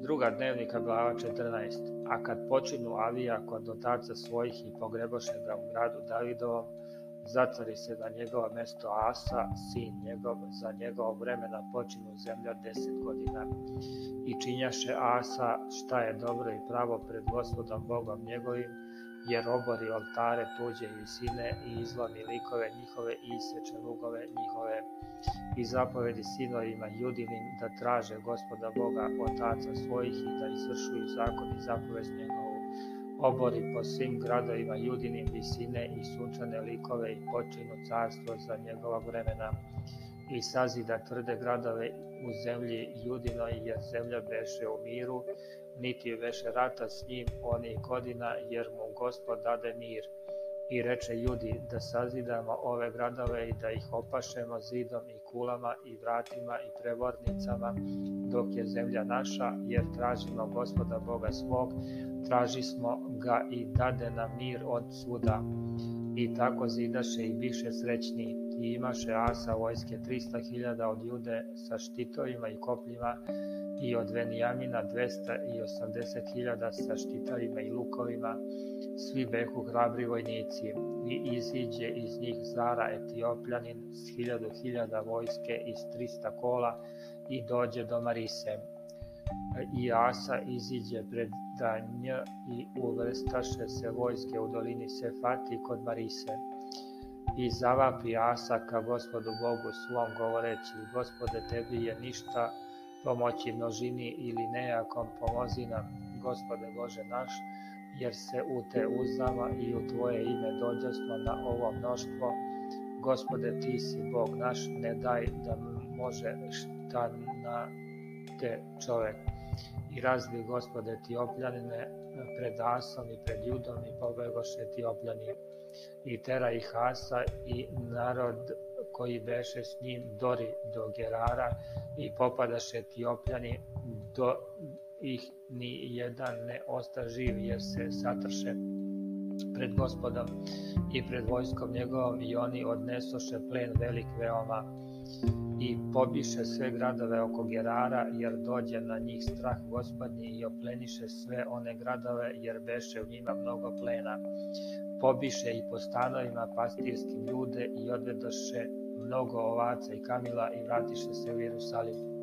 Druga dnevnika glava 14. A kad počinu Avija kod otaca svojih i pogreboše ga u gradu Davidovom, zatvori se na njegovo mesto Asa, sin njegov, za njegovog vremena počinu zemlja deset godina. I činjaše Asa šta je dobro i pravo pred gospodom Bogom njegovim, jer obori oltare tuđe visine i izlomi likove njihove i iseče lugove njihove i zapovedi sinovima judinim da traže gospoda Boga otaca svojih i da izvršuju zakon i zapovest njegovu. Obori po svim gradovima judinim visine i sunčane likove i počinu carstvo za njegova vremena i sazida tvrde gradove u zemlji judinoj jer zemlja beše u miru, niti veše rata s njim onih godina, jer mu gospod dade mir. I reče ljudi da sazidamo ove gradove i da ih opašemo zidom i kulama i vratima i prevornicama, dok je zemlja naša, jer tražimo gospoda Boga svog, traži smo ga i dade nam mir od svuda. I tako zidaše i biše srećni, i imaše asa vojske 300.000 od jude sa štitovima i kopljima, i od Venijamina 280.000 sa štitarima i lukovima, svi behu hrabri vojnici, i iziđe iz njih Zara Etiopljanin s hiljadu hiljada vojske iz 300 kola i dođe do Marise. I Asa iziđe pred Danj i uvrstaše se vojske u dolini Sefati kod Marise. I zavapi Asa ka gospodu Bogu svom govoreći, gospode tebi je ništa pomoći množini ili nejakom pomozi nam, gospode Bože naš, jer se u te uzdama i u tvoje ime dođasmo na ovo mnoštvo. Gospode, ti si Bog naš, ne daj da može šta na te čovek. I razli ti opljanine pred Asom i pred Judom i pobegoše ti opljani. I tera ih Asa i narod koji beše s njim dori do Gerara i popadaše Etiopljani do ih ni jedan ne osta živ jer se satrše pred gospodom i pred vojskom njegovom i oni odnesoše plen velik veoma i pobiše sve gradove oko Gerara jer dođe na njih strah gospodnji i opleniše sve one gradove jer beše u njima mnogo plena. Pobiše i po stanovima pastirskim ljude i odvedoše mnogo ovaca i kamila i vratiše se u Jerusalim